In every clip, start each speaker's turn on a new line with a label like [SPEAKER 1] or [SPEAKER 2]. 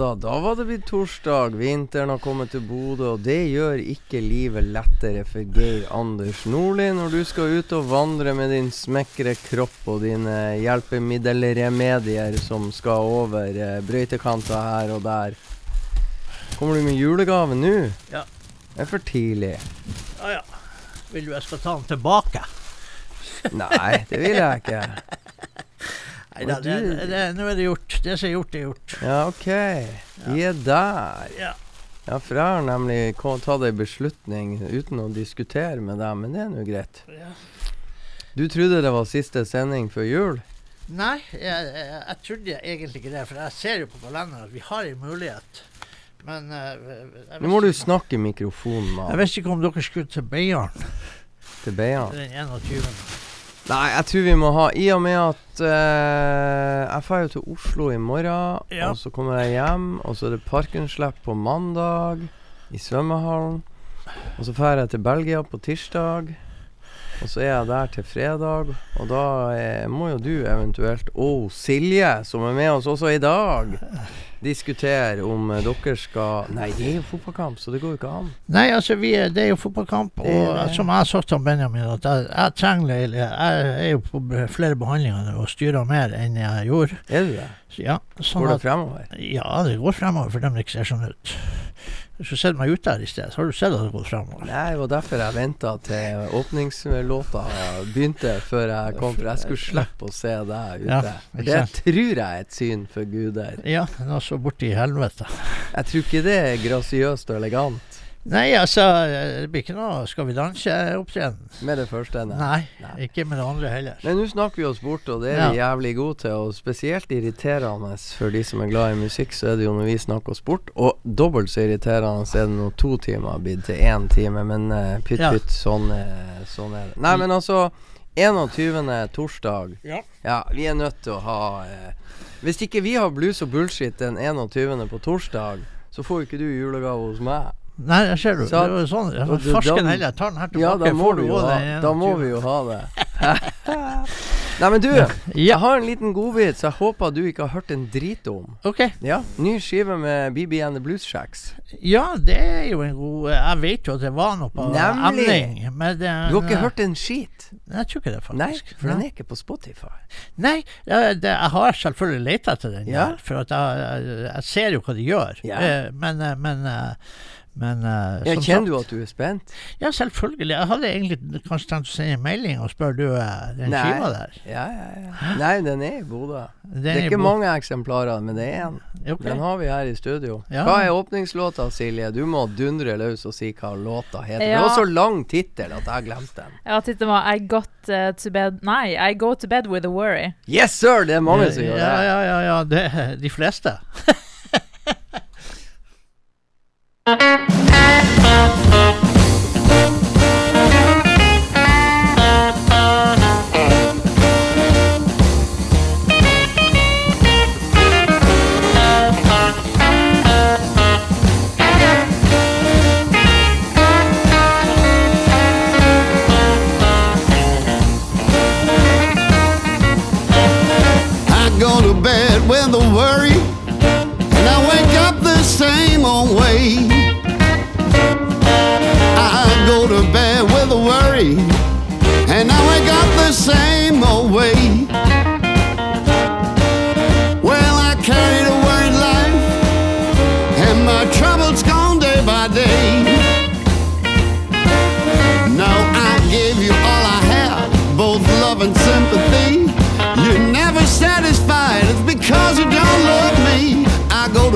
[SPEAKER 1] Da, da var det blitt torsdag. Vinteren har kommet til Bodø, og det gjør ikke livet lettere for Geir Anders Nordli når du skal ut og vandre med din smekre kropp og dine hjelpemiddelremedier som skal over eh, brøytekanta her og der. Kommer du med julegave nå?
[SPEAKER 2] Ja.
[SPEAKER 1] Det er for tidlig.
[SPEAKER 2] Ja, ja. Vil du jeg skal ta den tilbake?
[SPEAKER 1] Nei, det vil jeg ikke.
[SPEAKER 2] Nei da, det,
[SPEAKER 1] det,
[SPEAKER 2] det, nå er det gjort. Det som er gjort, er gjort.
[SPEAKER 1] Ja, OK. Vi er der.
[SPEAKER 2] Ja.
[SPEAKER 1] Ja, for jeg har nemlig tatt ei beslutning uten å diskutere med deg, men det er nå greit.
[SPEAKER 2] Ja.
[SPEAKER 1] Du trodde det var siste sending før jul?
[SPEAKER 2] Nei, jeg, jeg, jeg trodde egentlig ikke det. For jeg ser jo på kalenderen at vi har en mulighet. Men eh,
[SPEAKER 1] Nå må du snakke i mikrofonen,
[SPEAKER 2] Jeg
[SPEAKER 1] mann.
[SPEAKER 2] visste ikke om dere skulle til Beiarn
[SPEAKER 1] Til Beiarn?
[SPEAKER 2] den 21.
[SPEAKER 1] Nei, jeg tror vi må ha I og med at uh, Jeg drar jo til Oslo i morgen,
[SPEAKER 2] Ja.
[SPEAKER 1] og så kommer jeg hjem, og så er det parkenslipp på mandag i svømmehallen. Og så drar jeg til Belgia på tirsdag. Og så er jeg der til fredag, og da er, må jo du eventuelt, og Silje, som er med oss også i dag, diskutere om eh, dere skal Nei, det er jo fotballkamp, så det går jo ikke an.
[SPEAKER 2] Nei, altså vi er, det er jo fotballkamp. Og
[SPEAKER 1] Det det.
[SPEAKER 2] som jeg har sagt til Benjamin, at jeg, jeg trenger Jeg er jo på flere behandlinger og styrer mer enn jeg gjorde.
[SPEAKER 1] Er du det?
[SPEAKER 2] Ja, sånn
[SPEAKER 1] Går det fremover?
[SPEAKER 2] ja, det går fremover for dem det ikke ser sånn ut. Hvis du ser meg ute her i sted, så har du sett at det går fremover.
[SPEAKER 1] Nei, det var derfor jeg venta til åpningslåta begynte, før jeg kom. For jeg skulle slippe å se deg ute.
[SPEAKER 2] Ja,
[SPEAKER 1] det tror jeg er et syn for guder.
[SPEAKER 2] Ja, altså borti helvete.
[SPEAKER 1] Jeg tror ikke det er grasiøst og elegant.
[SPEAKER 2] Nei, altså, det blir ikke noe Skal vi danse-opptreden.
[SPEAKER 1] Med det første? Nei.
[SPEAKER 2] Nei, ikke med det andre heller.
[SPEAKER 1] Men nå snakker vi oss bort, og det er vi jævlig gode til. Og spesielt irriterende for de som er glad i musikk, så er det jo når vi snakker oss bort. Og dobbelt så irriterende så er det når to timer har blitt til én time. Men uh, pytt
[SPEAKER 2] Ja.
[SPEAKER 1] pytt, sånn, eh, sånn er det. Nei, men altså 21. torsdag.
[SPEAKER 2] Ja.
[SPEAKER 1] Ja, vi er nødt til å ha eh, Hvis ikke vi har blues og bullshit den 21. på torsdag, så får ikke du julegave hos meg.
[SPEAKER 2] Nei, jeg ser du.
[SPEAKER 1] Så-
[SPEAKER 2] det var sånn. Farsken heller. Jeg tar den her tilbake.
[SPEAKER 1] Ja, da må, vi jo ha, da må vi jo ha det. Nei, men du, jeg har en liten godbit, så jeg håper du ikke har hørt en drit om.
[SPEAKER 2] OK.
[SPEAKER 1] Ja, Ny skive med BB and the Blues Shacks.
[SPEAKER 2] Ja, det er jo en god Jeg vet jo at det var noe på
[SPEAKER 1] Nemlig.
[SPEAKER 2] emning, men det,
[SPEAKER 1] Du har ikke hørt en skit?
[SPEAKER 2] Jeg tror ikke det, faktisk.
[SPEAKER 1] Nei, for den er ikke på Spotify.
[SPEAKER 2] Nei, jeg, det, jeg har selvfølgelig lett etter den,
[SPEAKER 1] Ja.
[SPEAKER 2] der, for jeg, jeg ser jo hva de gjør.
[SPEAKER 1] Ja.
[SPEAKER 2] Eh, men eh, men, eh, men uh,
[SPEAKER 1] Ja,
[SPEAKER 2] som
[SPEAKER 1] kjenner du at du er spent?
[SPEAKER 2] Ja, selvfølgelig. Jeg hadde egentlig kanskje tenkt å sende en melding og spørre du uh, den
[SPEAKER 1] Nei.
[SPEAKER 2] skiva der.
[SPEAKER 1] Ja, ja, ja. Nei, den er i Bodø. Det er ikke
[SPEAKER 2] bo-
[SPEAKER 1] mange eksemplarer, men det er én.
[SPEAKER 2] Okay.
[SPEAKER 1] Den har vi her i studio.
[SPEAKER 2] Ja.
[SPEAKER 1] Hva er åpningslåta, Silje? Du må dundre løs og si hva låta heter. Det var så lang tittel at jeg glemte den.
[SPEAKER 3] Ja, tittelen var I got uh, to bed Nei, I go to bed with a worry.
[SPEAKER 1] Yes, sir! Det er mange som gjør
[SPEAKER 2] ja,
[SPEAKER 1] det.
[SPEAKER 2] ja, ja, ja, det de fleste.
[SPEAKER 4] I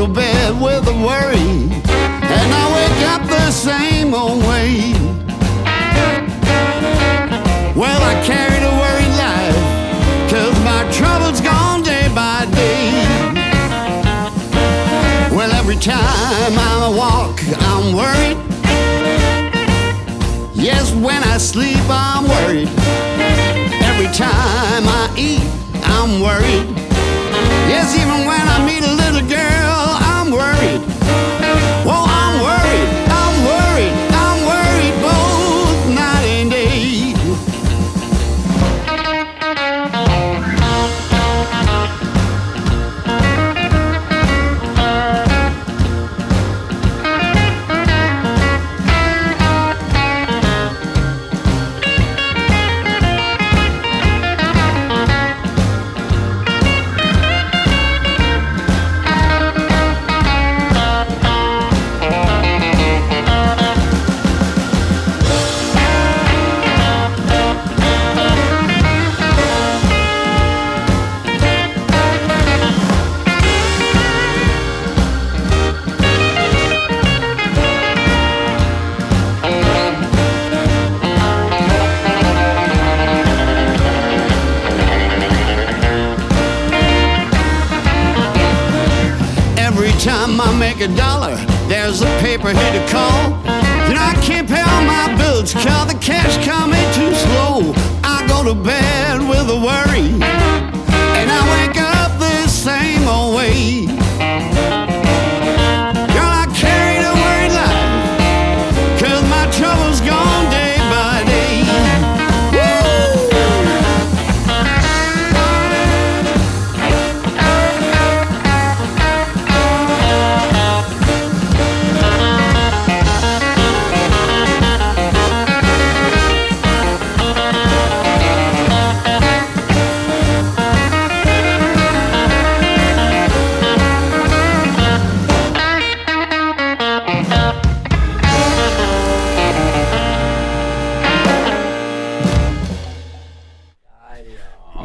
[SPEAKER 4] to bed with a worry, and I wake up the same old way. Well, I carry a worried life, cause my trouble's gone day by day. Well, every time I walk, I'm worried. Yes, when I sleep, I'm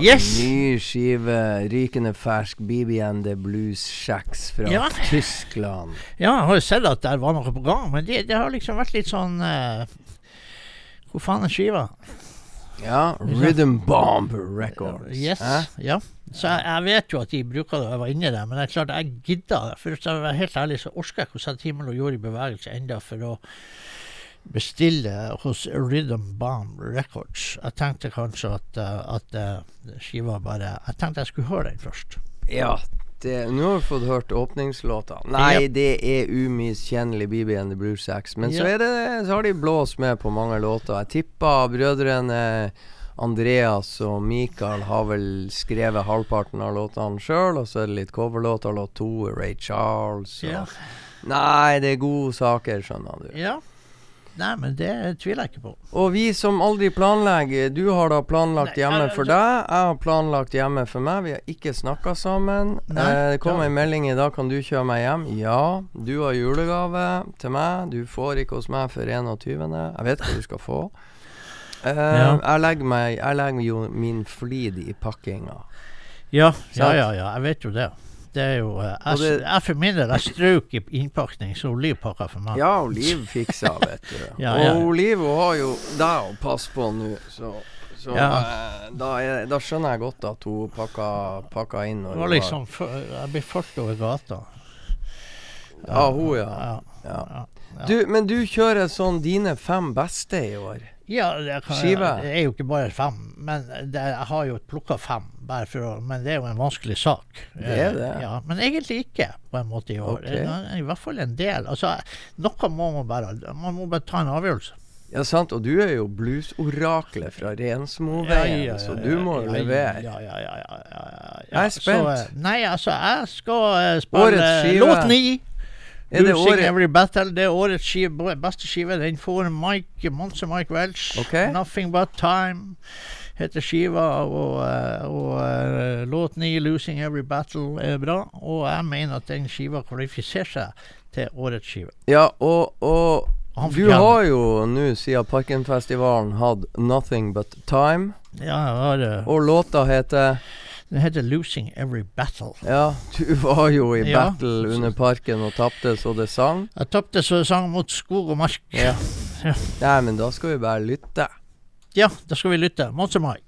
[SPEAKER 4] Yes!
[SPEAKER 1] Ny skive, rykende fersk, BB and the Blues Shacks fra
[SPEAKER 2] Ja.
[SPEAKER 1] Tyskland.
[SPEAKER 2] Ja, jeg har jo sett at der var noe på gang, men det, det har liksom vært litt sånn uh, Hvor faen er skiva?
[SPEAKER 1] Ja, Rhythm Bomb Records.
[SPEAKER 2] Yes.
[SPEAKER 1] eh?
[SPEAKER 2] Ja. Så jeg, jeg vet jo at de bruker det, og jeg var inni det, men det er klart jeg gidda det. For å være helt ærlig så orsker jeg ikke å sette himmel og jord i bevegelse enda for å bestille hos Rhythm Bomb Records. Jeg tenkte kanskje at, eh, at eh, skiva bare Jeg tenkte jeg skulle høre den først.
[SPEAKER 1] Ja, det, nå har vi fått hørt åpningslåta. Nei, det er umiskjennelig BB and the Blue Sacks. Men så, er det, så har de blåst med på mange låter. Jeg tipper brødrene Andreas og Mikael har vel skrevet halvparten av låtene sjøl, og så er det litt coverlåter. Låt to Ray Charles og
[SPEAKER 2] Ja.
[SPEAKER 1] Nei, det er gode saker, skjønner du.
[SPEAKER 2] ja. Nei, men det tviler jeg ikke på.
[SPEAKER 1] Og vi som aldri planlegger Du har da planlagt
[SPEAKER 2] Nei,
[SPEAKER 1] hjemme
[SPEAKER 2] jeg-
[SPEAKER 1] for deg. Jeg har planlagt hjemme for meg. Vi har ikke snakka sammen.
[SPEAKER 2] Nei,
[SPEAKER 1] eh, det kom
[SPEAKER 2] ei
[SPEAKER 1] en melding i dag. Kan du kjøre meg hjem? Ja. Du har julegave til meg. Du får ikke hos meg før 21. Jeg vet hva du skal få. Eh,
[SPEAKER 2] Ja.
[SPEAKER 1] jeg, legger meg, jeg legger jo min flid i pakkinga.
[SPEAKER 2] Ja, ja, ja, ja, jeg vet jo det. Det er jo eh, Jeg,
[SPEAKER 1] det-
[SPEAKER 2] jeg for min del jeg strøk i innpakning, så Liv pakka for meg.
[SPEAKER 1] Ja, Oliv fiksa, vet du.
[SPEAKER 2] Ja, ja.
[SPEAKER 1] Og Oliv har jo deg å passe på nå, så så
[SPEAKER 2] Ja.
[SPEAKER 1] eh, da, er, da skjønner jeg godt at hun pakka, pakka inn. når
[SPEAKER 2] Det var liksom Jeg ble ført over gata.
[SPEAKER 1] Ja, hun, ja.
[SPEAKER 2] Ja,
[SPEAKER 1] Ja.
[SPEAKER 2] ja. ja.
[SPEAKER 1] Du, men du kjører sånn dine fem beste i år.
[SPEAKER 2] Ja, det, kan, det er jo ikke bare fem, men det, jeg har jo plukka fem. Bare for å, men det er jo en vanskelig sak.
[SPEAKER 1] Det er det.
[SPEAKER 2] Ja, men egentlig ikke, på en måte, i år. Okay. I hvert fall en del. Altså, noe må man bare Man må bare ta en avgjørelse.
[SPEAKER 1] Ja, sant. Og du er jo bluesoraklet fra Rensmoveien, så du må jo levere.
[SPEAKER 2] Ja, ja, ja, ja, ja, ja.
[SPEAKER 1] Jeg er spent.
[SPEAKER 2] Så, eh, nei, altså, jeg skal eh, spille låt ni.
[SPEAKER 1] Er det
[SPEAKER 2] Losing
[SPEAKER 1] året
[SPEAKER 2] Every Battle. Det er årets skive, beste skive. Den får Mike, Monster Mike Welch.
[SPEAKER 1] Okay.
[SPEAKER 2] 'Nothing But Time' heter skiva. Og, og, og eh, låt ni, 'Losing Every Battle', er bra. Og jeg mener at den skiva kvalifiserer seg til årets skive.
[SPEAKER 1] Ja, og, og du har jo nå siden Parkenfestivalen hatt 'Nothing But Time',
[SPEAKER 2] Ja, jeg har, det.
[SPEAKER 1] og låta heter
[SPEAKER 2] den heter 'Losing Every Battle'.
[SPEAKER 1] Ja, du var jo i
[SPEAKER 2] Ja.
[SPEAKER 1] battle under parken og tapte så det sang.
[SPEAKER 2] Jeg tapte så det sang mot skog og mark.
[SPEAKER 1] Ja.
[SPEAKER 2] Ja.
[SPEAKER 1] Nei, men da skal vi bare lytte.
[SPEAKER 2] Ja, da skal vi lytte. Monster Mike.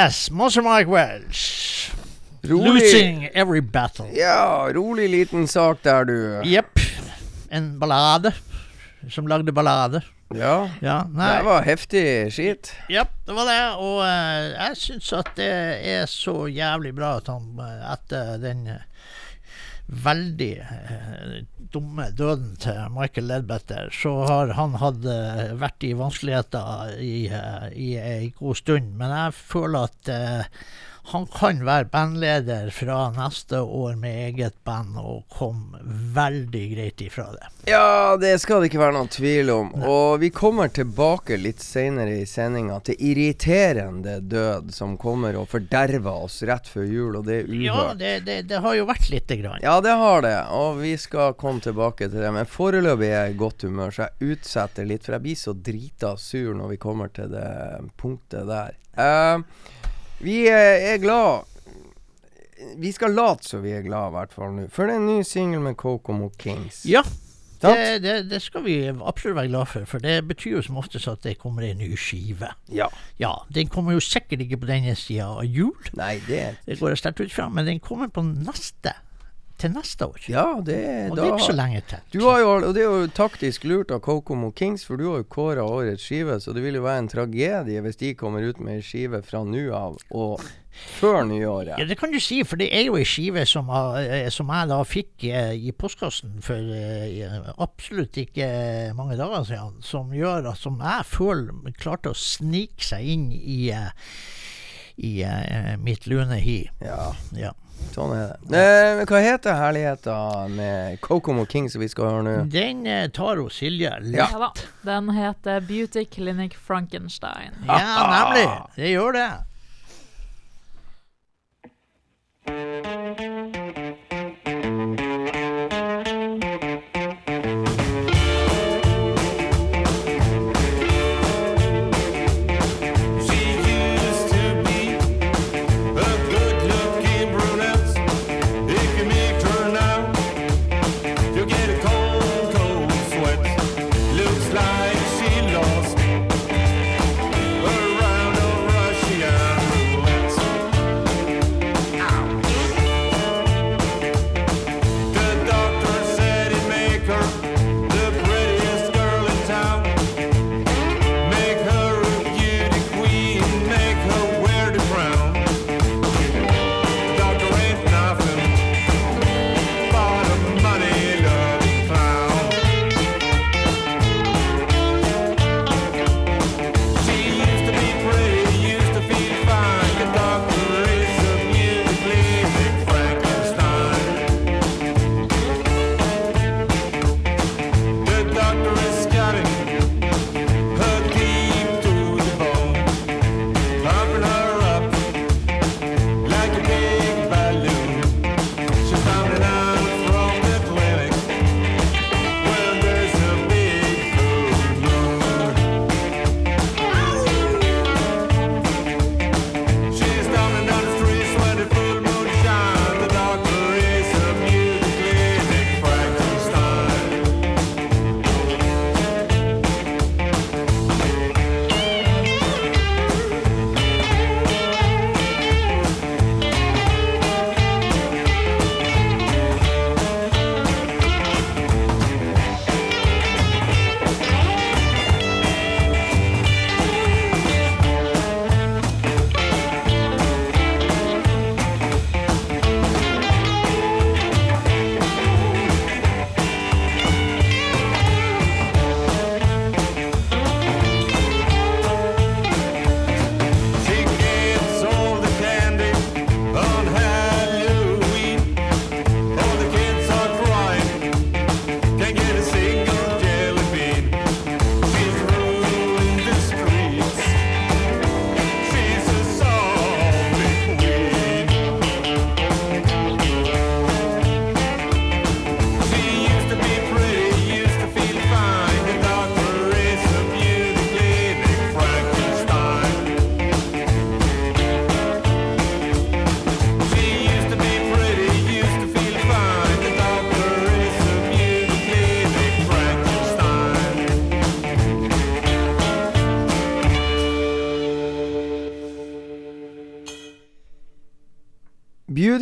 [SPEAKER 2] Yes, Monster Mike Welch.
[SPEAKER 1] Rolig.
[SPEAKER 2] Losing every battle.
[SPEAKER 1] Ja, rolig liten sak der, du.
[SPEAKER 2] Jepp. En ballade. Som lagde ballade.
[SPEAKER 1] Ja.
[SPEAKER 2] Ja.
[SPEAKER 1] Det var heftig skitt.
[SPEAKER 2] Ja, det var det. Og uh, jeg syns at det er så jævlig bra at han eh, etter den eh, veldig eh, dumme døden til Michael Ledbetter, så har han hatt eh, vært i vanskeligheter i, eh, i ei god stund. Men jeg føler at eh, han kan være bandleder fra neste år med eget band og komme veldig greit ifra det.
[SPEAKER 1] Ja, det skal det ikke være noen tvil om. Og vi kommer tilbake litt senere i sendinga til irriterende død som kommer og forderver oss rett før jul, og det er
[SPEAKER 2] Ja, det, det, det har jo vært lite grann.
[SPEAKER 1] Ja, det har det, og vi skal komme tilbake til det. Men foreløpig er jeg i godt humør, så jeg utsetter litt, for jeg blir så drita sur når vi kommer til det punktet der. Eh, vi eh, er glad Vi skal late som vi er glad, i hvert fall nå. For det er en ny singel med Kokomo Kings.
[SPEAKER 2] Ja, det, det, det skal vi absolutt være glad for, for det betyr jo som oftest at det kommer en ny skive.
[SPEAKER 1] Ja.
[SPEAKER 2] Ja, den kommer jo sikkert ikke på denne sida av jul,
[SPEAKER 1] Nei, det
[SPEAKER 2] det går jeg sterkt ut fra, men den kommer på neste. Til neste år.
[SPEAKER 1] Ja, det
[SPEAKER 2] Og
[SPEAKER 1] da
[SPEAKER 2] det er ikke så lenge til.
[SPEAKER 1] Du har jo, og det er jo taktisk lurt av Kokomo Kings, for du har jo kåra årets skive, så det vil jo være en tragedie hvis de kommer ut med ei skive fra nå av og før nyåret.
[SPEAKER 2] Ja, det kan du si, for det er jo ei skive som, eh, som jeg da fikk eh, i postkassen for eh, absolutt ikke mange dager siden, som gjør at som jeg føler klarte å snike seg inn i, i eh, mitt lune hi.
[SPEAKER 1] Ja,
[SPEAKER 2] Ja.
[SPEAKER 1] Sånn er det. Eh, hva heter herligheta med Kokomo King som vi skal høre nå?
[SPEAKER 2] Den eh, tar hun Silje lett.
[SPEAKER 3] Ja da. Den heter Beauty Clinic Frankenstein.
[SPEAKER 2] Ja, nemlig. Det gjør det.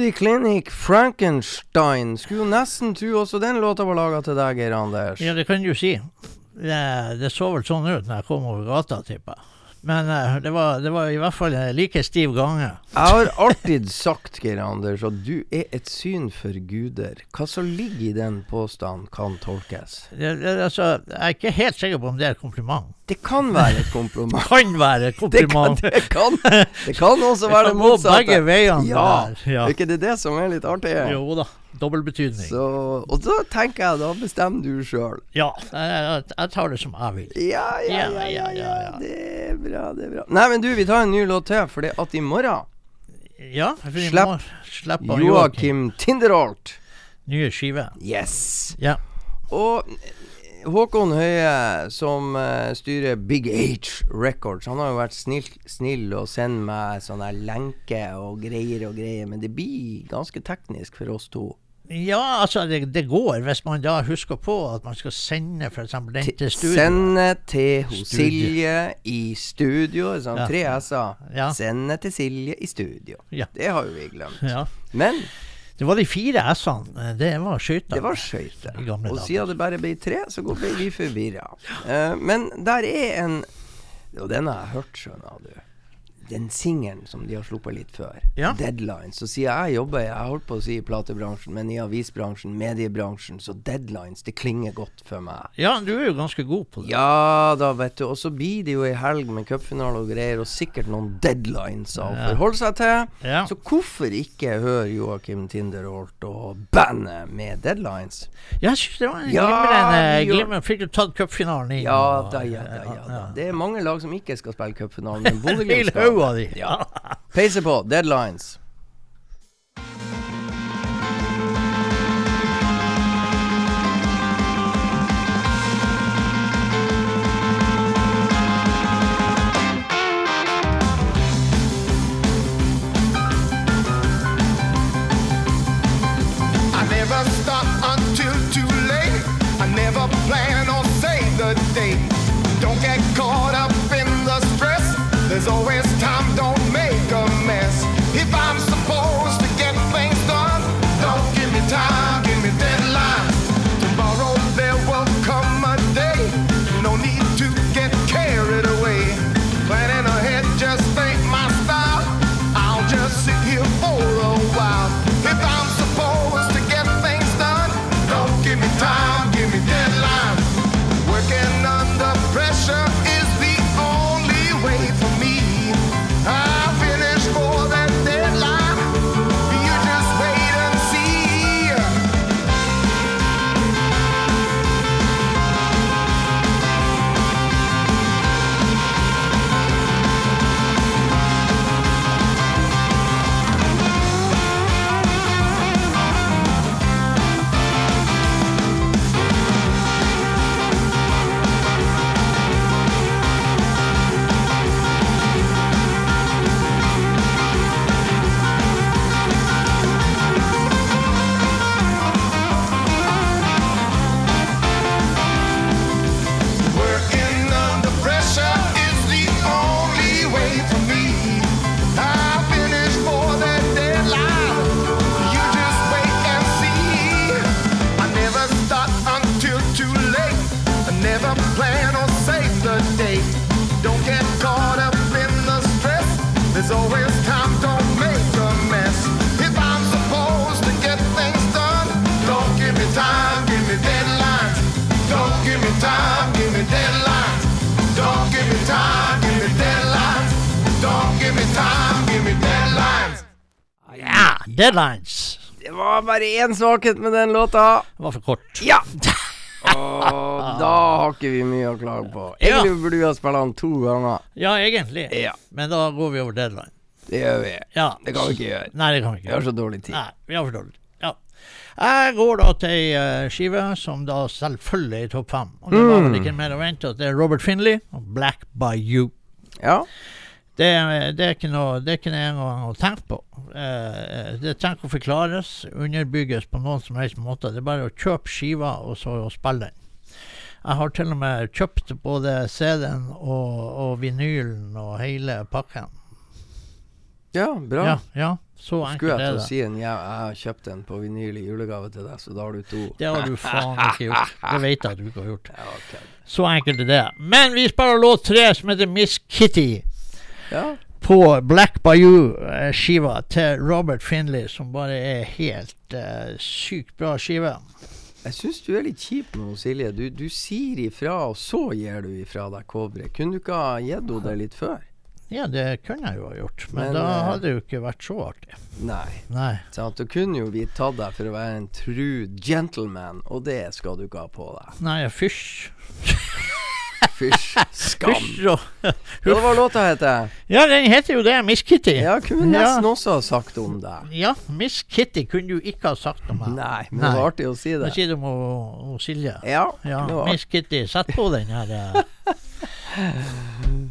[SPEAKER 1] Beauty Clinic Frankenstein. Skulle jo nesten tro også den låta var laga til deg, Geir Anders.
[SPEAKER 2] Ja, det kan du si. Det, det så vel sånn ut når jeg kom over gata, tipper jeg. Men eh, det, var, det var i hvert fall en like stiv gange.
[SPEAKER 1] Jeg har alltid sagt, Geir Anders, at du er et syn for guder. Hva som ligger i den påstanden, kan tolkes.
[SPEAKER 2] Det, det, altså, jeg er ikke helt sikker på om det er et kompliment.
[SPEAKER 1] Det kan være et kompliment.
[SPEAKER 2] Kan være et
[SPEAKER 1] Det kan,
[SPEAKER 2] kompliment.
[SPEAKER 1] det kan, det kan også
[SPEAKER 2] Det
[SPEAKER 1] være
[SPEAKER 2] kan
[SPEAKER 1] det
[SPEAKER 2] gå begge veiene.
[SPEAKER 1] Ja.
[SPEAKER 2] ja.
[SPEAKER 1] Er ikke det det som er litt artig?
[SPEAKER 2] Jo da. Dobbeltbetydning.
[SPEAKER 1] Så, og så tenker jeg, da bestemmer du sjøl.
[SPEAKER 2] Ja, jeg, tar det som jeg vil.
[SPEAKER 1] Ja, ja,
[SPEAKER 2] Ja,
[SPEAKER 1] ja, ja,
[SPEAKER 2] ja.
[SPEAKER 1] Det er bra, det er bra. Nei, men du, vi tar en ny låt til, for det at i morgen
[SPEAKER 2] Ja, for i
[SPEAKER 1] Slipp
[SPEAKER 2] må slippe
[SPEAKER 1] Joakim Tinderholt.
[SPEAKER 2] Nye skive.
[SPEAKER 1] Yes.
[SPEAKER 2] Ja.
[SPEAKER 1] Og Håkon Høie, som uh, styrer Big H Records, han har jo vært snill, snill og sendt meg sånne lenker og greier og greier, men det blir ganske teknisk for oss to.
[SPEAKER 2] Ja, altså, det, det går hvis man da husker på at man skal sende f.eks. den til studio.
[SPEAKER 1] Sende til. Silje i studio. Sånn,
[SPEAKER 2] Ja.
[SPEAKER 1] Tre s-er.
[SPEAKER 2] Ja.
[SPEAKER 1] Sende til Silje i studio.
[SPEAKER 2] Ja.
[SPEAKER 1] Det har jo vi glemt.
[SPEAKER 2] Ja.
[SPEAKER 1] Men
[SPEAKER 2] Det var de fire s-ene. Det var skøyter.
[SPEAKER 1] det var skøyter. Og siden det bare ble tre, så går- ble vi forvirra. Eh, men der er en Og den har jeg hørt, skjønner du. Den singelen som de har sluppet litt før.
[SPEAKER 2] Ja.
[SPEAKER 1] Deadlines. Så sier jeg jobber Jeg holdt på å si i platebransjen, men i avisbransjen, mediebransjen, så deadlines, det klinger godt for meg.
[SPEAKER 2] Ja, du er jo ganske god på det.
[SPEAKER 1] Ja da, vet du. Og så blir det jo ei helg med cupfinale og greier, og sikkert noen deadlines å
[SPEAKER 2] Ja.
[SPEAKER 1] forholde seg til.
[SPEAKER 2] Ja.
[SPEAKER 1] Så hvorfor ikke høre Joakim Tinderholt og bandet med deadlines?
[SPEAKER 2] Jeg syns det var en
[SPEAKER 1] Ja,
[SPEAKER 2] glimrende,
[SPEAKER 1] vi
[SPEAKER 2] glimrende Fikk du tatt cupfinalen inn?
[SPEAKER 1] Ja da, ja da, ja da. Det er mange lag som ikke skal spille cupfinalen, men Bodø-Glimt skal.
[SPEAKER 2] Haug av de.
[SPEAKER 1] Ja. Peise på. Deadlines.
[SPEAKER 5] I never stop until too late. I never plan or save the date.
[SPEAKER 1] Bare én svakhet med den låta.
[SPEAKER 2] Det var for kort.
[SPEAKER 1] Ja! Og da har ikke vi mye å klage på. Egentlig burde vi ha spilt den to ganger.
[SPEAKER 2] Ja, egentlig.
[SPEAKER 1] Ja.
[SPEAKER 2] Men da går vi over deadline.
[SPEAKER 1] Det gjør vi.
[SPEAKER 2] Ja.
[SPEAKER 1] Det kan vi ikke gjøre.
[SPEAKER 2] Nei, det kan vi ikke
[SPEAKER 1] Vi
[SPEAKER 2] ikke.
[SPEAKER 1] har så dårlig tid.
[SPEAKER 2] Nei, vi har for dårlig. Ja. Jeg går da til ei eh, skive som da selvfølgelig er i topp fem. Og det var
[SPEAKER 1] Mm.
[SPEAKER 2] vel ikke mer å vente at det er Robert Finley og Black by You.
[SPEAKER 1] Ja.
[SPEAKER 2] Det, det er ikke noe Det er ikke engang å tenke på. Eh, det trenger ikke å forklares, underbygges på noen som helst måte. Det er bare å kjøpe skiva og så spille den. Jeg har til og med kjøpt både CD-en og, og vinylen og hele pakken.
[SPEAKER 1] ja, bra.
[SPEAKER 2] Ja, ja. Så
[SPEAKER 1] Skulle jeg til å si en ja, jeg har kjøpt en på vinyl i julegave til deg, så da har du to.
[SPEAKER 2] Det har du faen ikke gjort. Det vet jeg at du ikke har gjort.
[SPEAKER 1] Ja, okay.
[SPEAKER 2] Så enkelt er det. Men vi spiller låt tre som heter Miss Kitty.
[SPEAKER 1] Ja.
[SPEAKER 2] på Black Bayou-skiva til Robert Finley, som bare er helt uh, sykt bra skive.
[SPEAKER 1] Jeg syns du er litt kjip nå, Silje. Du, du sier ifra, og så gir du ifra deg coveret. Kunne du ikke ha gitt henne det litt før?
[SPEAKER 2] Ja, det kunne jeg jo ha gjort, men,
[SPEAKER 1] Men,
[SPEAKER 2] da
[SPEAKER 1] eh,
[SPEAKER 2] hadde det jo ikke vært så artig.
[SPEAKER 1] Nei.
[SPEAKER 2] Nei.
[SPEAKER 1] Sant? Da kunne jo vi tatt deg for å være en true gentleman, og det skal du ikke ha på deg.
[SPEAKER 2] Nei, fysj.
[SPEAKER 1] Fysj. Skam.
[SPEAKER 2] Fysj og
[SPEAKER 1] Hva var låta heter?
[SPEAKER 2] Ja, den heter jo det, Miss Kitty.
[SPEAKER 1] Ja, kunne
[SPEAKER 2] Ja.
[SPEAKER 1] nesten også ha sagt om deg.
[SPEAKER 2] Ja, Miss Kitty kunne du ikke ha sagt om meg.
[SPEAKER 1] Nei, men det var artig å si det.
[SPEAKER 2] sier du om Silje?
[SPEAKER 1] Ja,
[SPEAKER 2] Ja, Miss Kitty, sett på den her.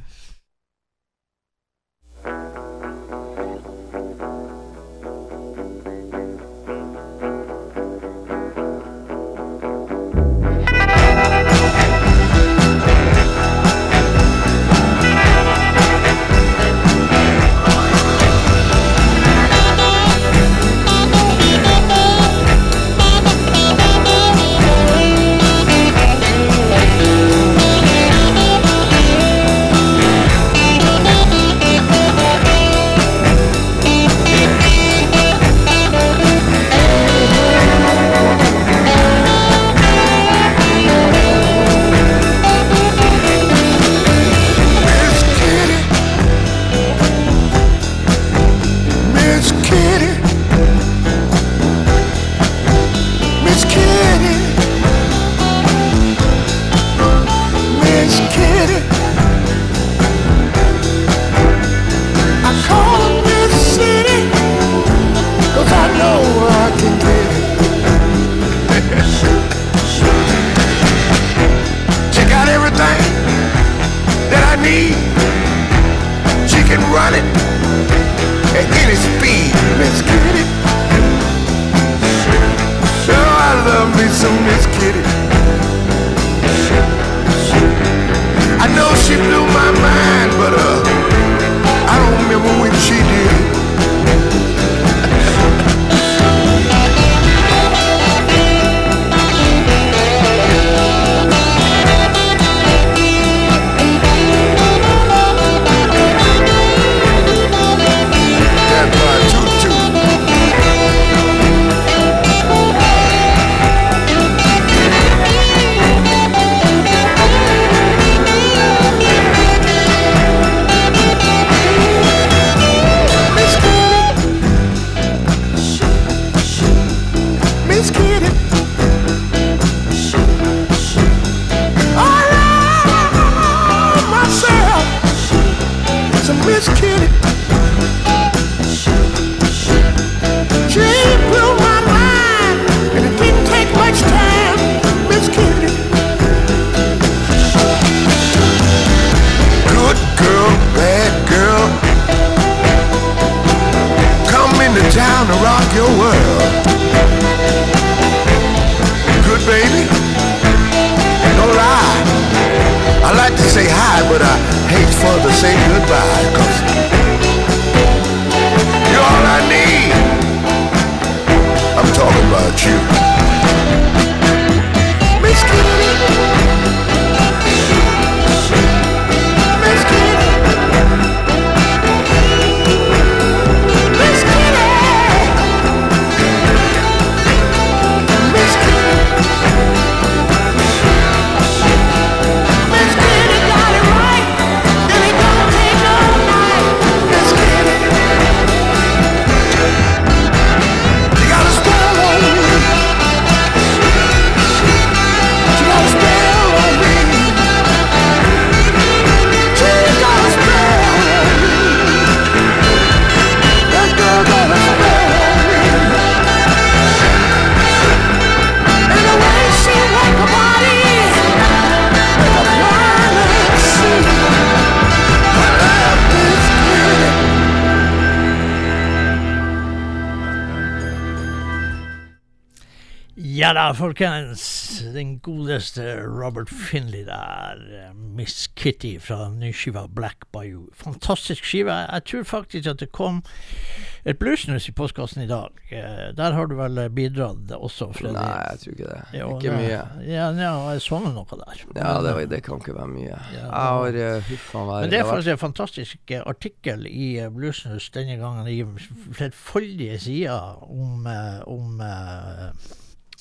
[SPEAKER 6] run it at any speed. Miss Kitty. Oh, I love me some Miss Kitty. I know she blew my mind, but uh,
[SPEAKER 2] Ja da, folkens. Den godeste Robert Finley der. eh, Miss Kitty fra nyskiva Black Bayou. Fantastisk skive. Jeg tror faktisk at det kom et bluesnus i postkassen i dag. Eh, Der har du vel eh, bidratt også, Freddy?
[SPEAKER 1] Nei, jeg tror ikke det.
[SPEAKER 2] Jo,
[SPEAKER 1] ikke
[SPEAKER 2] det-
[SPEAKER 1] mye.
[SPEAKER 2] Ja, ja, jeg nå noe der.
[SPEAKER 1] Ja, det,
[SPEAKER 2] eh,
[SPEAKER 1] det kan ikke være mye.
[SPEAKER 2] Ja,
[SPEAKER 1] Jeg har huff a meg
[SPEAKER 2] Men det er faktisk en fantastisk eh, artikkel i eh, Bluesnus denne gangen i flerfoldige sider om, eh, om eh,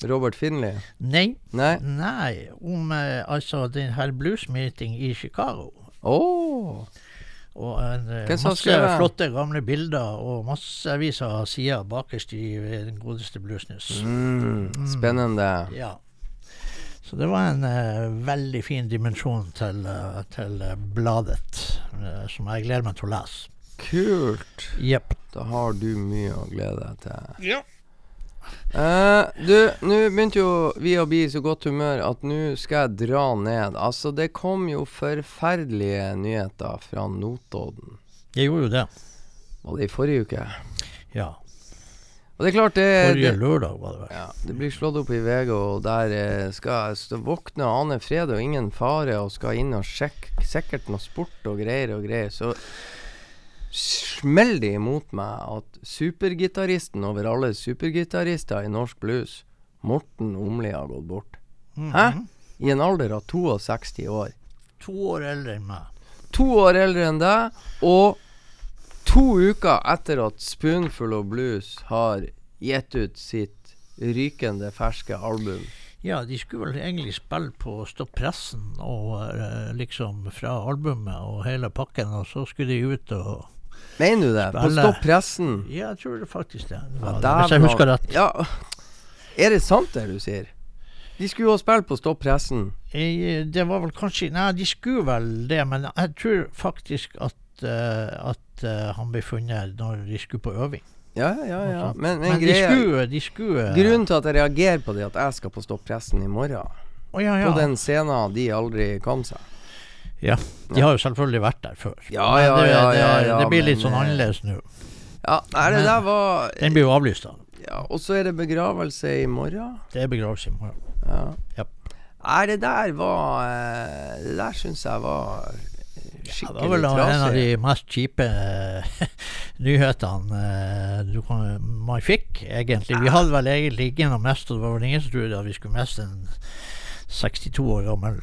[SPEAKER 1] Robert Finley?
[SPEAKER 2] Nei,
[SPEAKER 1] Nei?
[SPEAKER 2] nei, om eh, altså den her bluesmeeting i Chicago.
[SPEAKER 1] Oh.
[SPEAKER 2] Og en, eh, masse flotte gamle bilder og massevis av sider bakerst i eh, den godeste Bluesnus.
[SPEAKER 1] Mm, spennende.
[SPEAKER 2] Ja. Så det var en eh, veldig fin dimensjon til, eh, til eh, bladet, som jeg gleder meg til å lese.
[SPEAKER 1] Kult.
[SPEAKER 2] Yep.
[SPEAKER 1] Da har du mye å glede deg til.
[SPEAKER 2] Ja.
[SPEAKER 1] Eh, du, nå begynte jo vi å bli i så godt humør at nå skal jeg dra ned. Altså, det kom jo forferdelige nyheter fra Notodden.
[SPEAKER 2] Jeg gjorde jo det.
[SPEAKER 1] Var det i forrige uke?
[SPEAKER 2] Ja.
[SPEAKER 1] Og det er klart det,
[SPEAKER 2] Forrige lørdag var det vel.
[SPEAKER 1] ja, Det blir slått opp i VG, og der eh, skal jeg våkne og ane fred og ingen fare, og skal inn og sjekke sikkert noe sport og greier og greier. Så smeller det imot meg at supergitaristen over alle supergitarister i norsk blues, Morten Omli, har gått bort. Hæ? I en alder av 62 år.
[SPEAKER 2] To år eldre enn meg.
[SPEAKER 1] To år eldre enn deg, og to uker etter at Spoonful of Blues har gitt ut sitt rykende ferske album.
[SPEAKER 2] Ja, de skulle vel egentlig spille på Stopp pressen og eh, liksom fra albumet og hele pakken, og så skulle de ut og
[SPEAKER 1] Mener du det? På
[SPEAKER 2] Spille.
[SPEAKER 1] Stopp pressen?
[SPEAKER 2] Ja, jeg tror det faktisk det. det,
[SPEAKER 1] Ja,
[SPEAKER 2] det hvis jeg husker rett.
[SPEAKER 1] Ja, er det sant det du sier? De skulle jo spille på Stopp pressen.
[SPEAKER 2] Eh, Det var vel kanskje Nei, de skulle vel det, men jeg tror faktisk at, uh, at uh, han ble funnet når de skulle på øving.
[SPEAKER 1] Ja, ja, ja. Men, Men,
[SPEAKER 2] men,
[SPEAKER 1] greia, de
[SPEAKER 2] skulle, de skulle
[SPEAKER 1] Grunnen til at jeg reagerer på det, at jeg skal på Stopp pressen i morgen,
[SPEAKER 2] oh, ja, ja.
[SPEAKER 1] på den scenen de aldri kom seg.
[SPEAKER 2] Ja. De har jo selvfølgelig vært der før.
[SPEAKER 1] Ja, ja,
[SPEAKER 2] det,
[SPEAKER 1] ja,
[SPEAKER 2] det,
[SPEAKER 1] ja, ja,
[SPEAKER 2] det blir litt sånn
[SPEAKER 1] eh,
[SPEAKER 2] annerledes nå.
[SPEAKER 1] Ja, nei, det der var
[SPEAKER 2] Den blir jo avlyst, da.
[SPEAKER 1] Ja, og så er det begravelse i morgen.
[SPEAKER 2] Det er begravelse i morgen.
[SPEAKER 1] Ja.
[SPEAKER 2] Ja.
[SPEAKER 1] Nei, det der var eh, Det der syns jeg var skikkelig
[SPEAKER 2] trasig.
[SPEAKER 1] Ja,
[SPEAKER 2] det var vel en av de mest kjipe eh, nyhetene du kan, man fikk, egentlig. Vi hadde vel egentlig ikke noe mest, og det var vel ingen som trodde at vi skulle miste en 62 år gammel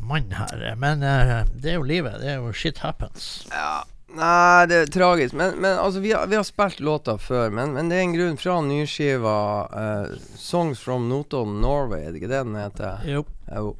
[SPEAKER 2] mann her. Men eh, det er jo livet. Det er jo shit happens.
[SPEAKER 1] Ja, nei, det er tragisk. Men, men altså, vi har, vi har spilt låta før, men, men det er en grunn fra nyskiva uh, 'Songs from Notodden Norway', er det ikke det den heter?
[SPEAKER 2] Jo.
[SPEAKER 1] Jo.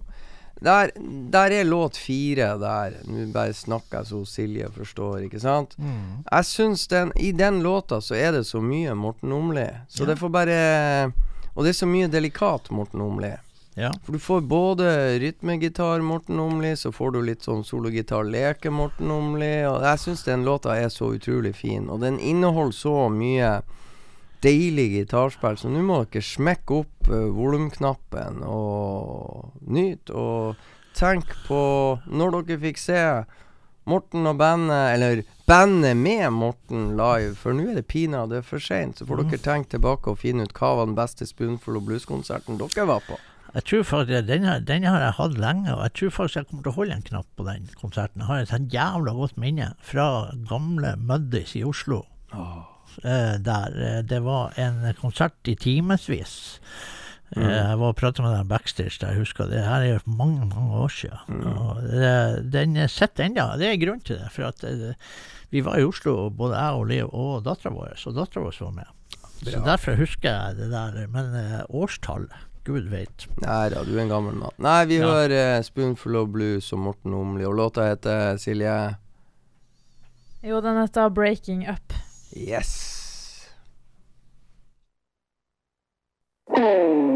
[SPEAKER 1] Der, der er låt fire der. Nå bare snakker jeg så Silje forstår, ikke sant?
[SPEAKER 2] Mm.
[SPEAKER 1] Jeg syns den I den låta så er det så mye Morten Omli. Så
[SPEAKER 2] Ja.
[SPEAKER 1] det får bare Og det er så mye delikat Morten Omli.
[SPEAKER 2] Ja.
[SPEAKER 1] For du får både rytmegitar Morten Omli, så får du litt sånn sologitar leke Morten Omli. Og jeg syns den låta er så utrolig fin. Og den inneholder så mye deilig gitarspill, så nå må dere smekke opp uh, volumknappen og nyte. Og tenk på når dere fikk se Morten og bandet, eller bandet med Morten live, for nå er det pinadø for seint. Så får dere tenke tilbake og finne ut hva var den beste Spoonful og Blues-konserten dere var på.
[SPEAKER 2] Jeg tror faktisk den, den har jeg hatt lenge, og jeg tror faktisk jeg kommer til å holde en knapp på den konserten. Jeg har et sånn jævla godt minne fra gamle Muddis i Oslo. Eh, der eh, det var en konsert i timevis. Eh, jeg var og pratet med den backstage der, jeg husker det her er jo mange, mange år siden. Og det, den sitter ennå. Det er grunn til det. For at vi var i Oslo, både jeg og Liv og dattera vår, og dattera vår var med. Så derfor husker jeg det der. Men årstallet, gud veit.
[SPEAKER 1] Nei da, du er en gammel mann. Nei, vi
[SPEAKER 2] Ja.
[SPEAKER 1] hører eh, 'Spoonful of Blues' og Morten Omli, og låta heter Silje
[SPEAKER 3] Jo, den heter 'Breaking Up'.
[SPEAKER 1] Yes.
[SPEAKER 7] We've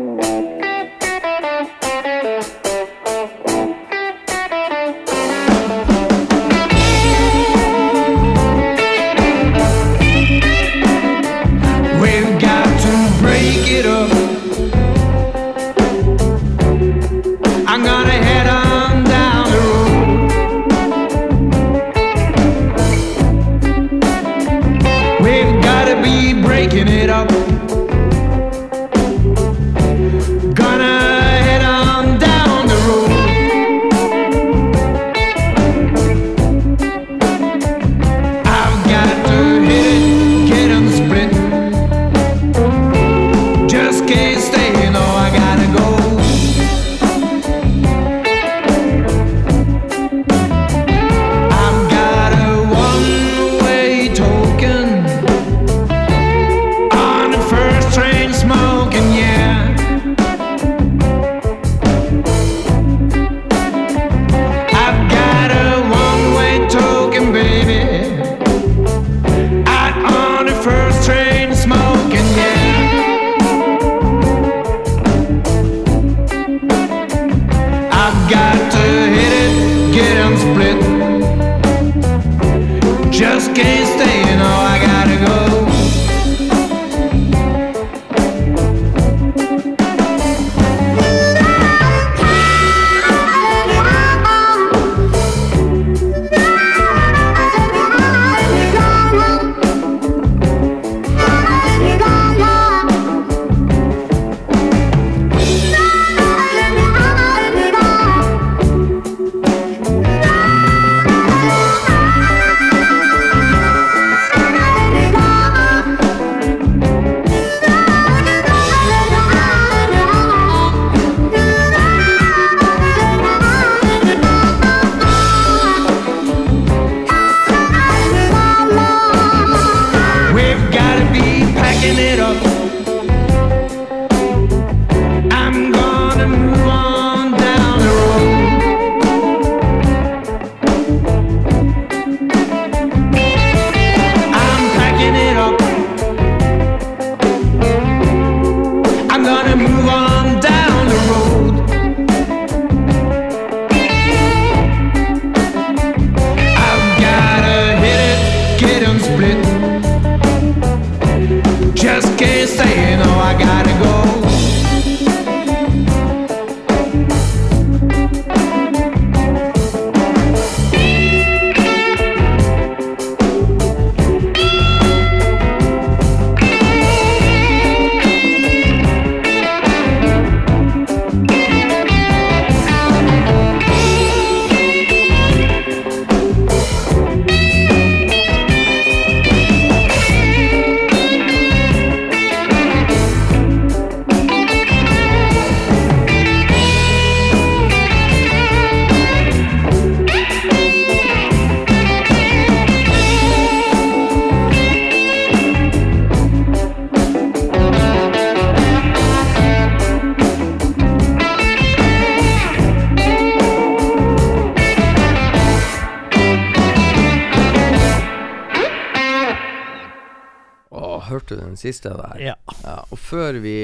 [SPEAKER 1] siste der.
[SPEAKER 8] Ja.
[SPEAKER 1] Ja, og før vi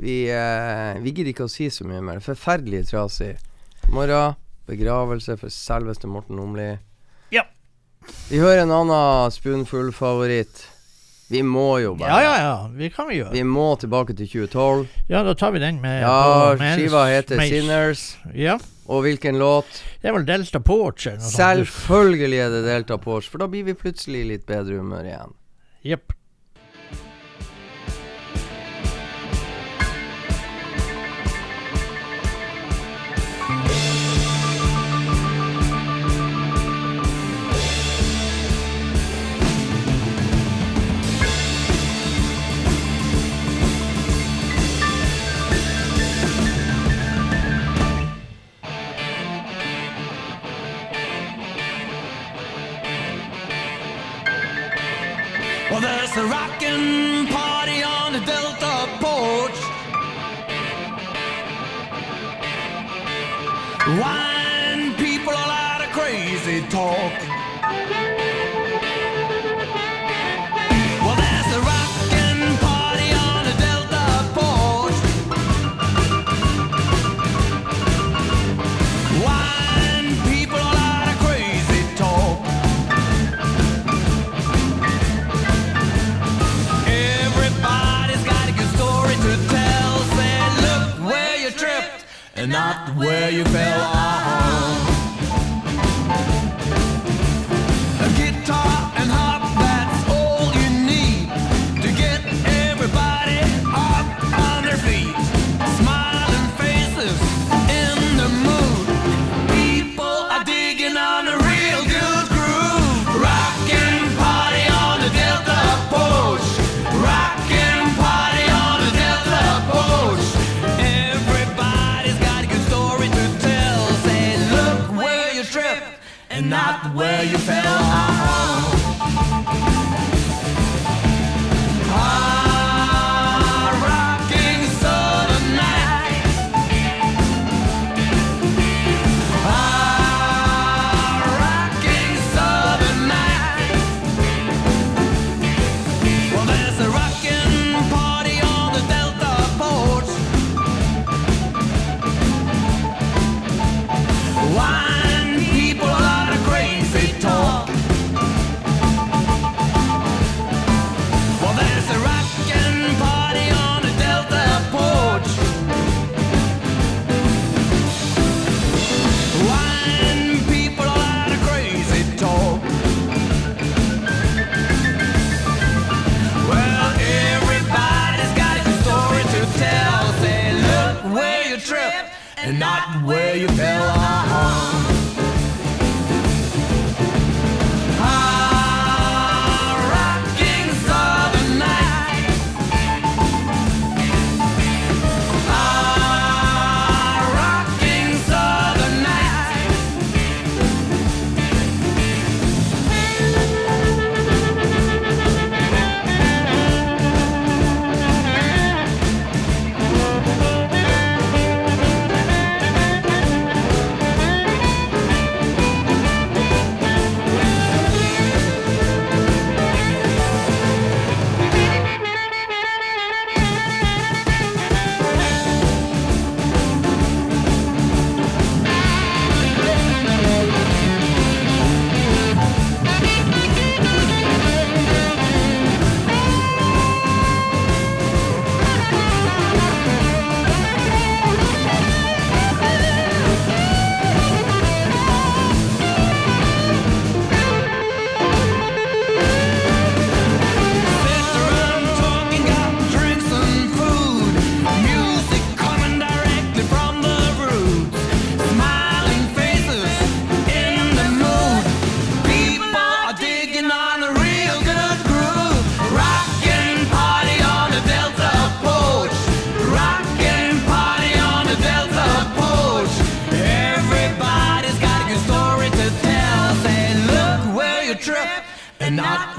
[SPEAKER 1] Vi, eh, vi gidder ikke å si så mye mer. Forferdelig trasig. Morgen, begravelse for selveste Morten Omli.
[SPEAKER 8] Ja.
[SPEAKER 1] Vi hører en annen Spoonful-favoritt. Vi må jo bare
[SPEAKER 8] Ja, ja, ja. Vi kan vi gjøre.
[SPEAKER 1] Vi må tilbake til 2012.
[SPEAKER 8] Ja, da tar vi den med
[SPEAKER 1] Ja, skiva heter
[SPEAKER 8] med.
[SPEAKER 1] 'Sinners'.
[SPEAKER 8] Ja.
[SPEAKER 1] Og hvilken låt?
[SPEAKER 8] Det er vel Delta Porch.
[SPEAKER 1] Selvfølgelig er det Delta Porch, for da blir vi plutselig litt bedre humør igjen.
[SPEAKER 8] Jepp.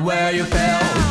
[SPEAKER 9] Where you fell.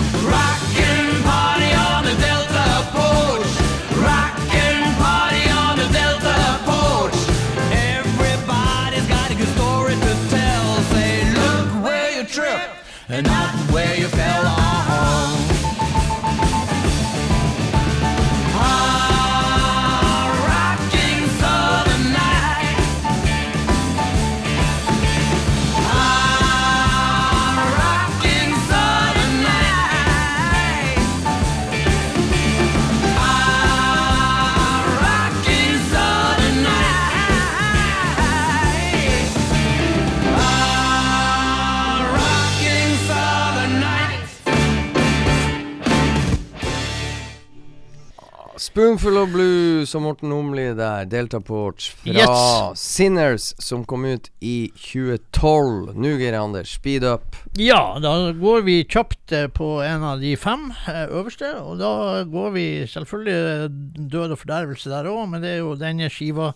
[SPEAKER 1] Spoonful of Blue, som Morten Omli der. deltaport fra
[SPEAKER 2] Yes.
[SPEAKER 1] Sinners, som kom ut i 2012. Nå, Geir Anders, speed up.
[SPEAKER 2] Ja, da går vi kjapt eh, på en av de fem eh, øverste. Og da går vi selvfølgelig eh, død og fordervelse der òg, men det er jo denne skiva.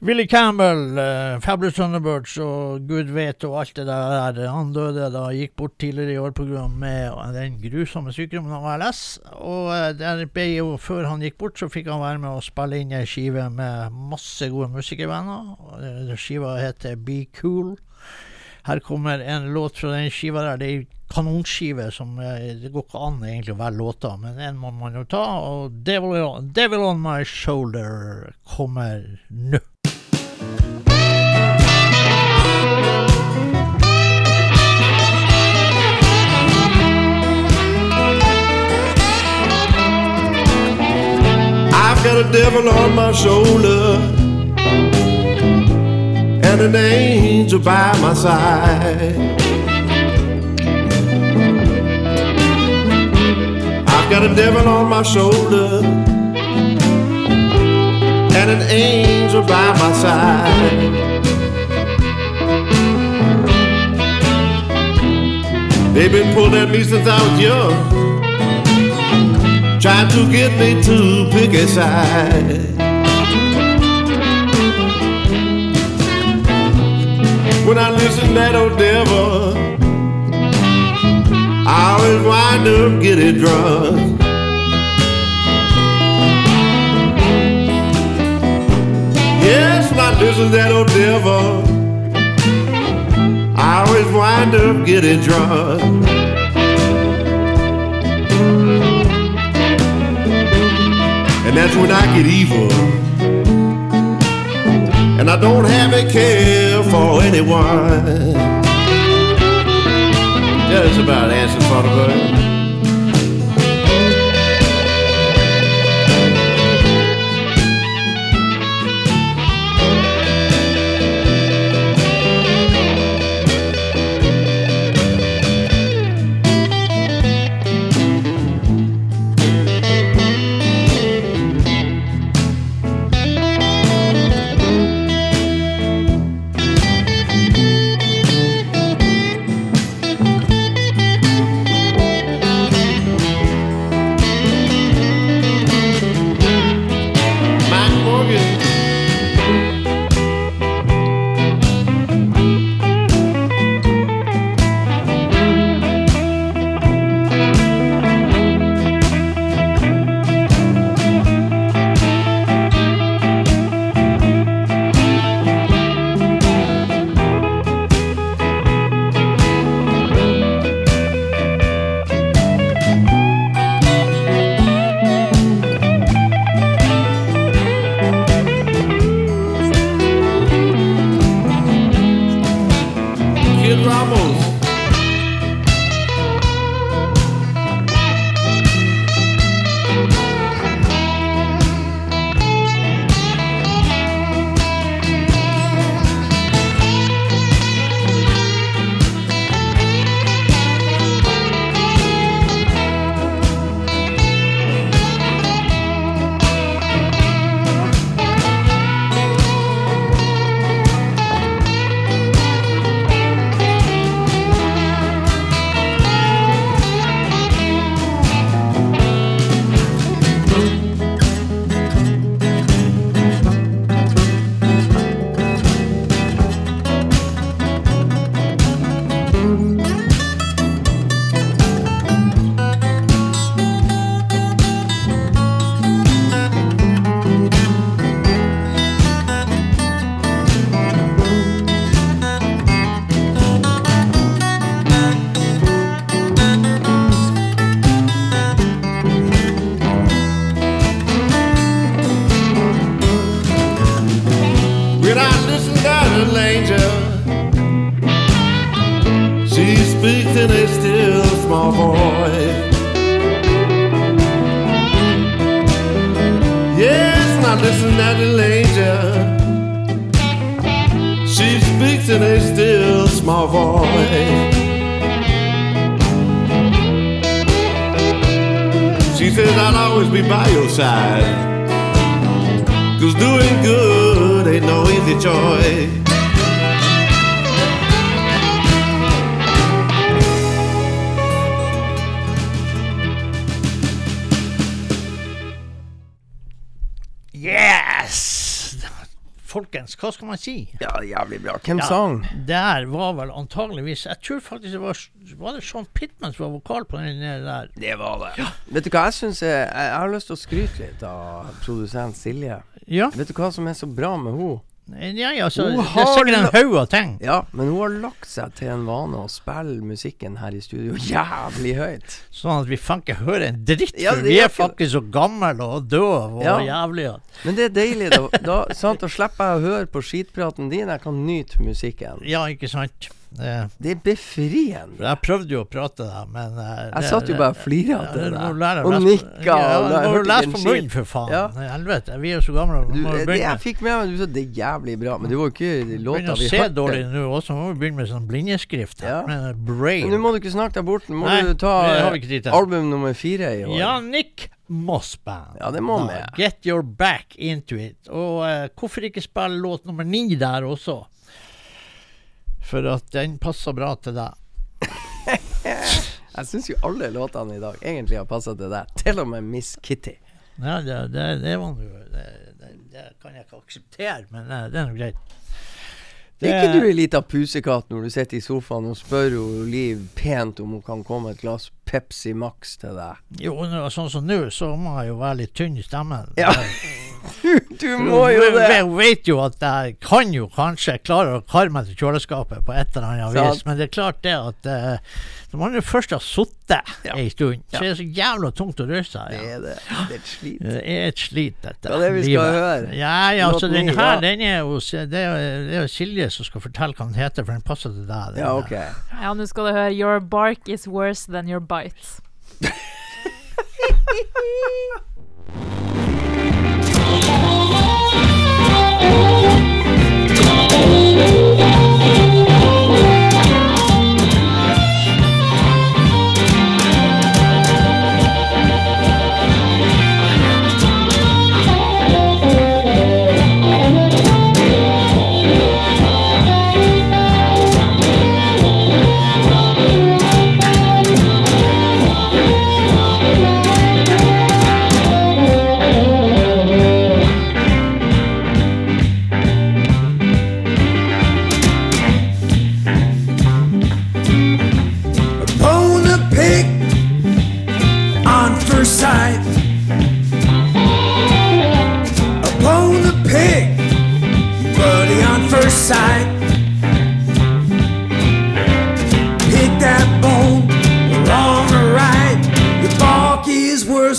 [SPEAKER 2] Willy Campbell, uh, Fabulous Thunderbirds og gud vet og alt det der. Han døde da gikk bort tidligere i år pga. den grusomme sykdommen av ALS. Og eh, der ble jo, før han gikk bort, så fikk han være med å spille inn ei skive med masse gode musikervenner. Eh, Skiva heter Be Cool. Her kommer en låt fra den skiva der. Det er kanonskive som eh, Det går ikke an egentlig å være låter, men en må man jo ta. Og Devil, on- Devil On My Shoulder kommer nå.
[SPEAKER 10] I've got a devil on my shoulder and an angel by my side. Got a devil on my shoulder and an angel by my side. They've been pulling at me since I was young trying to get me to pick a side. When I listen to that old devil, I always wind up getting drunk. Yes, when I listen to that old devil, I always wind up getting drunk. And that's when I get evil. And I don't have a care for anyone. Yeah, that's about answer for the bird. In a still small voice. Yes, now listen at the angel. She speaks in a still small voice. She says I'll always be by your side. Cause doing good ain't no easy choice.
[SPEAKER 2] Folkens, hva skal man si?
[SPEAKER 1] Ja, jævlig bra. Hvem
[SPEAKER 2] Ja.
[SPEAKER 1] sang?
[SPEAKER 2] Der var vel antageligvis Jeg tror faktisk det var Var det Sean Pittman som var vokal på den der?
[SPEAKER 1] Det var det. Vet du hva jeg syns jeg, jeg har lyst til å skryte litt av produsent Silje.
[SPEAKER 2] Ja.
[SPEAKER 1] Vet du hva som er så bra med henne?
[SPEAKER 2] Ja, ja, så det er
[SPEAKER 1] har
[SPEAKER 2] sikkert en haug av ting.
[SPEAKER 1] Ja, men hun har lagt seg til en vane å spille musikken her i studio jævlig høyt.
[SPEAKER 2] Sånn at vi faen ikke hører en dritt,
[SPEAKER 1] Ja,
[SPEAKER 2] for
[SPEAKER 1] det
[SPEAKER 2] vi er faktisk så gamle og døve og
[SPEAKER 1] Ja.
[SPEAKER 2] jævlige.
[SPEAKER 1] Men det er deilig, da. da sant, slipper jeg å høre på skitpraten din. Jeg kan nyte musikken.
[SPEAKER 2] Ja, ikke sant? Eh,
[SPEAKER 1] Det er befriende.
[SPEAKER 2] jeg prøvde jo å prate der, men eh,
[SPEAKER 1] Jeg
[SPEAKER 2] det-
[SPEAKER 1] satt jo bare og flira
[SPEAKER 2] du må
[SPEAKER 1] deg.
[SPEAKER 2] lære
[SPEAKER 1] Og nikka.
[SPEAKER 2] Ja, du må
[SPEAKER 1] hørte
[SPEAKER 2] lese på munnen, for faen.
[SPEAKER 1] Ja.
[SPEAKER 2] Helvete, vi er jo så gamle.
[SPEAKER 1] Du, det jeg fikk med meg, du sa det er jævlig bra, men det var jo ikke låta
[SPEAKER 2] å
[SPEAKER 1] vi
[SPEAKER 2] se
[SPEAKER 1] hørte.
[SPEAKER 2] dårlig nå også. Må vi begynne med sånn blindeskrift.
[SPEAKER 1] Ja.
[SPEAKER 2] Med brain.
[SPEAKER 1] Men nå må du ikke snakke deg bort. Nå må
[SPEAKER 2] Nei,
[SPEAKER 1] du ta
[SPEAKER 2] det
[SPEAKER 1] eh, album nummer fire i år.
[SPEAKER 2] Ja, Nick Moss Band.
[SPEAKER 1] Ja, det må vi.
[SPEAKER 2] Get Your Back Into It. Og uh, hvorfor ikke spille låt nummer ni der også? For at den passer bra til deg.
[SPEAKER 1] Jeg syns jo alle låtene i dag egentlig har passa til deg. Til og med Miss Kitty.
[SPEAKER 2] Ja, det, det, det det, det, det kan jeg ikke akseptere, men eh, det er nå greit.
[SPEAKER 1] Er ikke du ei lita pusekatt når du sitter i sofaen og spør Liv pent om hun kan komme et glass Pepsi Max til deg?
[SPEAKER 2] Jo, sånn som nå, så må jeg jo være litt tynn i stemmen.
[SPEAKER 1] Ja. Du må jo det!
[SPEAKER 2] Jeg vet jo at jeg kan jo kanskje klare å karre meg til kjøleskapet på et eller annet vis, men det er klart det at uh, når man jo først har sittet
[SPEAKER 1] Ja.
[SPEAKER 2] ei stund, så er det så jævla tungt å røre seg.
[SPEAKER 1] Det
[SPEAKER 2] Ja.
[SPEAKER 1] er det. Det er et slit.
[SPEAKER 2] Det er et slit, dette.
[SPEAKER 1] Det er det vi skal
[SPEAKER 2] livet.
[SPEAKER 1] høre.
[SPEAKER 2] Ja, ja, så den her,
[SPEAKER 1] ja.
[SPEAKER 2] den er jo Det er det er jo Silje som skal fortelle hva den heter, for den passer til deg. den
[SPEAKER 1] Ja,
[SPEAKER 2] der.
[SPEAKER 1] ok.
[SPEAKER 3] Ja, nå skal du høre Your bark is worse than your bite.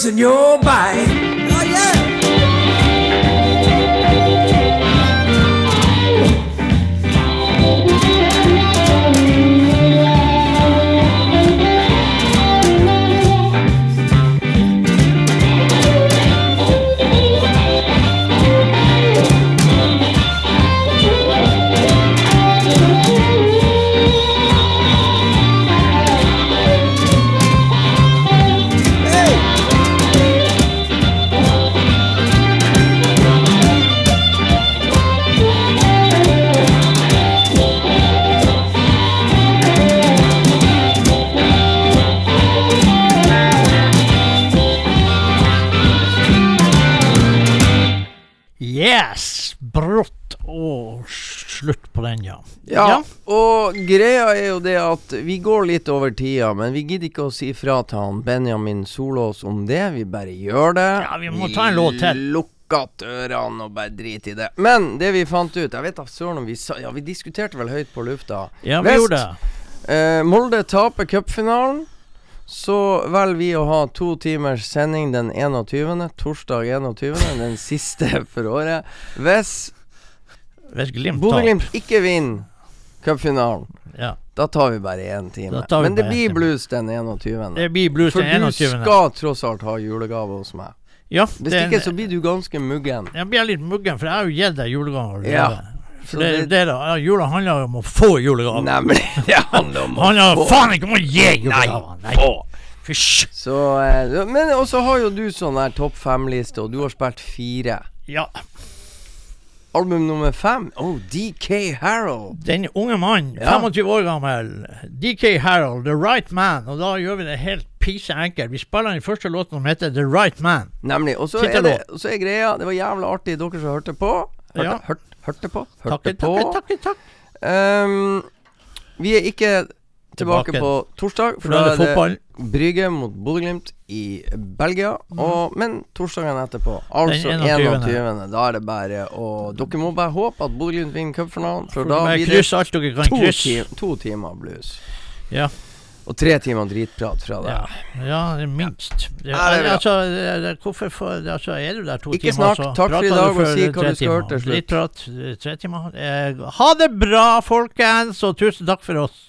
[SPEAKER 7] is worse than your bite.
[SPEAKER 1] Jo det at vi går litt over tida, men vi gidder ikke å si fra til han Benjamin Solås om det. Vi bare gjør det.
[SPEAKER 2] Ja, vi må ta en låt til.
[SPEAKER 1] Lukka ørene og bare drit i det. Men det vi fant ut Jeg vet da søren om vi sa Ja, vi diskuterte vel høyt på lufta.
[SPEAKER 2] Ja, vi
[SPEAKER 1] Vest,
[SPEAKER 2] gjorde det.
[SPEAKER 1] Eh, Molde taper cupfinalen. Så velger vi å ha to timers sending den 21., torsdag 21., den siste for året. Hvis Bodø-Glimt ikke vinner Cupfinalen.
[SPEAKER 2] Ja.
[SPEAKER 1] Da tar vi bare én time. Men det blir blues den 21.
[SPEAKER 2] Det blir blues
[SPEAKER 1] For
[SPEAKER 2] den
[SPEAKER 1] du skal tross alt ha julegave hos meg.
[SPEAKER 2] Ja,
[SPEAKER 1] Hvis
[SPEAKER 2] den,
[SPEAKER 1] ikke så blir du ganske muggen.
[SPEAKER 2] Jeg blir litt muggen, for jeg har jo gitt deg julegaver.
[SPEAKER 1] Ja.
[SPEAKER 2] For det,
[SPEAKER 1] det-
[SPEAKER 2] det, da, jula handler jo om å få julegaver.
[SPEAKER 1] Nemlig. Det handler om å
[SPEAKER 2] handler
[SPEAKER 1] få.
[SPEAKER 2] faen ikke om å gi julegaver.
[SPEAKER 1] Nei, få.
[SPEAKER 2] Fysj.
[SPEAKER 1] Så eh, Men også har jo du sånn her topp fem-liste, og du har spilt fire.
[SPEAKER 2] Ja.
[SPEAKER 1] Album nummer fem. Oh, DK Harold.
[SPEAKER 2] Den unge mann,
[SPEAKER 1] Ja.
[SPEAKER 2] 25 år gammel, DK Harold, The Right Man. Og da gjør vi det helt pise enkelt. Vi spiller den første låten som heter The Right Man.
[SPEAKER 1] Nemlig. Og så er, er greia Det var jævla artig, dere som hørte på. Hørte,
[SPEAKER 2] Ja.
[SPEAKER 1] hørte, hørte på. Hørte
[SPEAKER 2] takk,
[SPEAKER 1] på.
[SPEAKER 2] Takk, takk, takk.
[SPEAKER 1] Um, vi er ikke tilbake,
[SPEAKER 2] Tilbake.
[SPEAKER 1] på torsdag,
[SPEAKER 2] For da er det fotball.
[SPEAKER 1] Brygge mot Bodø-Glimt i Belgia. Og, men torsdagen etterpå, altså 21.
[SPEAKER 2] 21..
[SPEAKER 1] Da er det bare å Dere må bare håpe at Bodø-Glimt vinner cupfinalen, for
[SPEAKER 2] for
[SPEAKER 1] da blir det
[SPEAKER 2] alt dere kan
[SPEAKER 1] to, tim to timer blues.
[SPEAKER 2] Ja.
[SPEAKER 1] Og tre timer dritprat fra deg.
[SPEAKER 2] Ja, ja det minst. Det, altså, det, hvorfor for, altså, er du der to
[SPEAKER 1] Ikke
[SPEAKER 2] timer,
[SPEAKER 1] snakk. Takk for i dag, og si hva du skal høre til slutt.
[SPEAKER 2] Dritprat, eh, tre timer. Eh, ha det bra, folkens, og tusen takk for oss.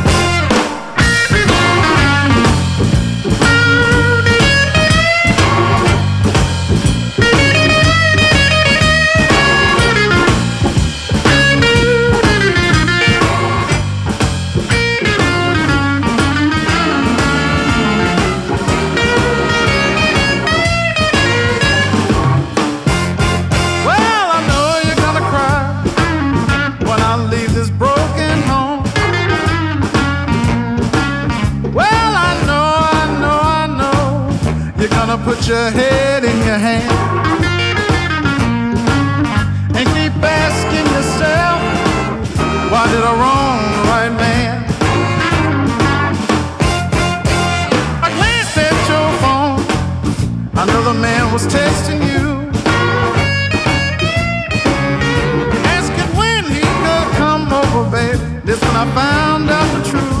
[SPEAKER 7] gonna put your head in your hand and keep asking yourself, why did I wrong the right man? I glanced at your phone. Another man was texting you. asking when he could come over, baby. This when I found out the truth.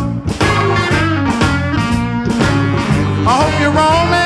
[SPEAKER 7] I hope your wrong man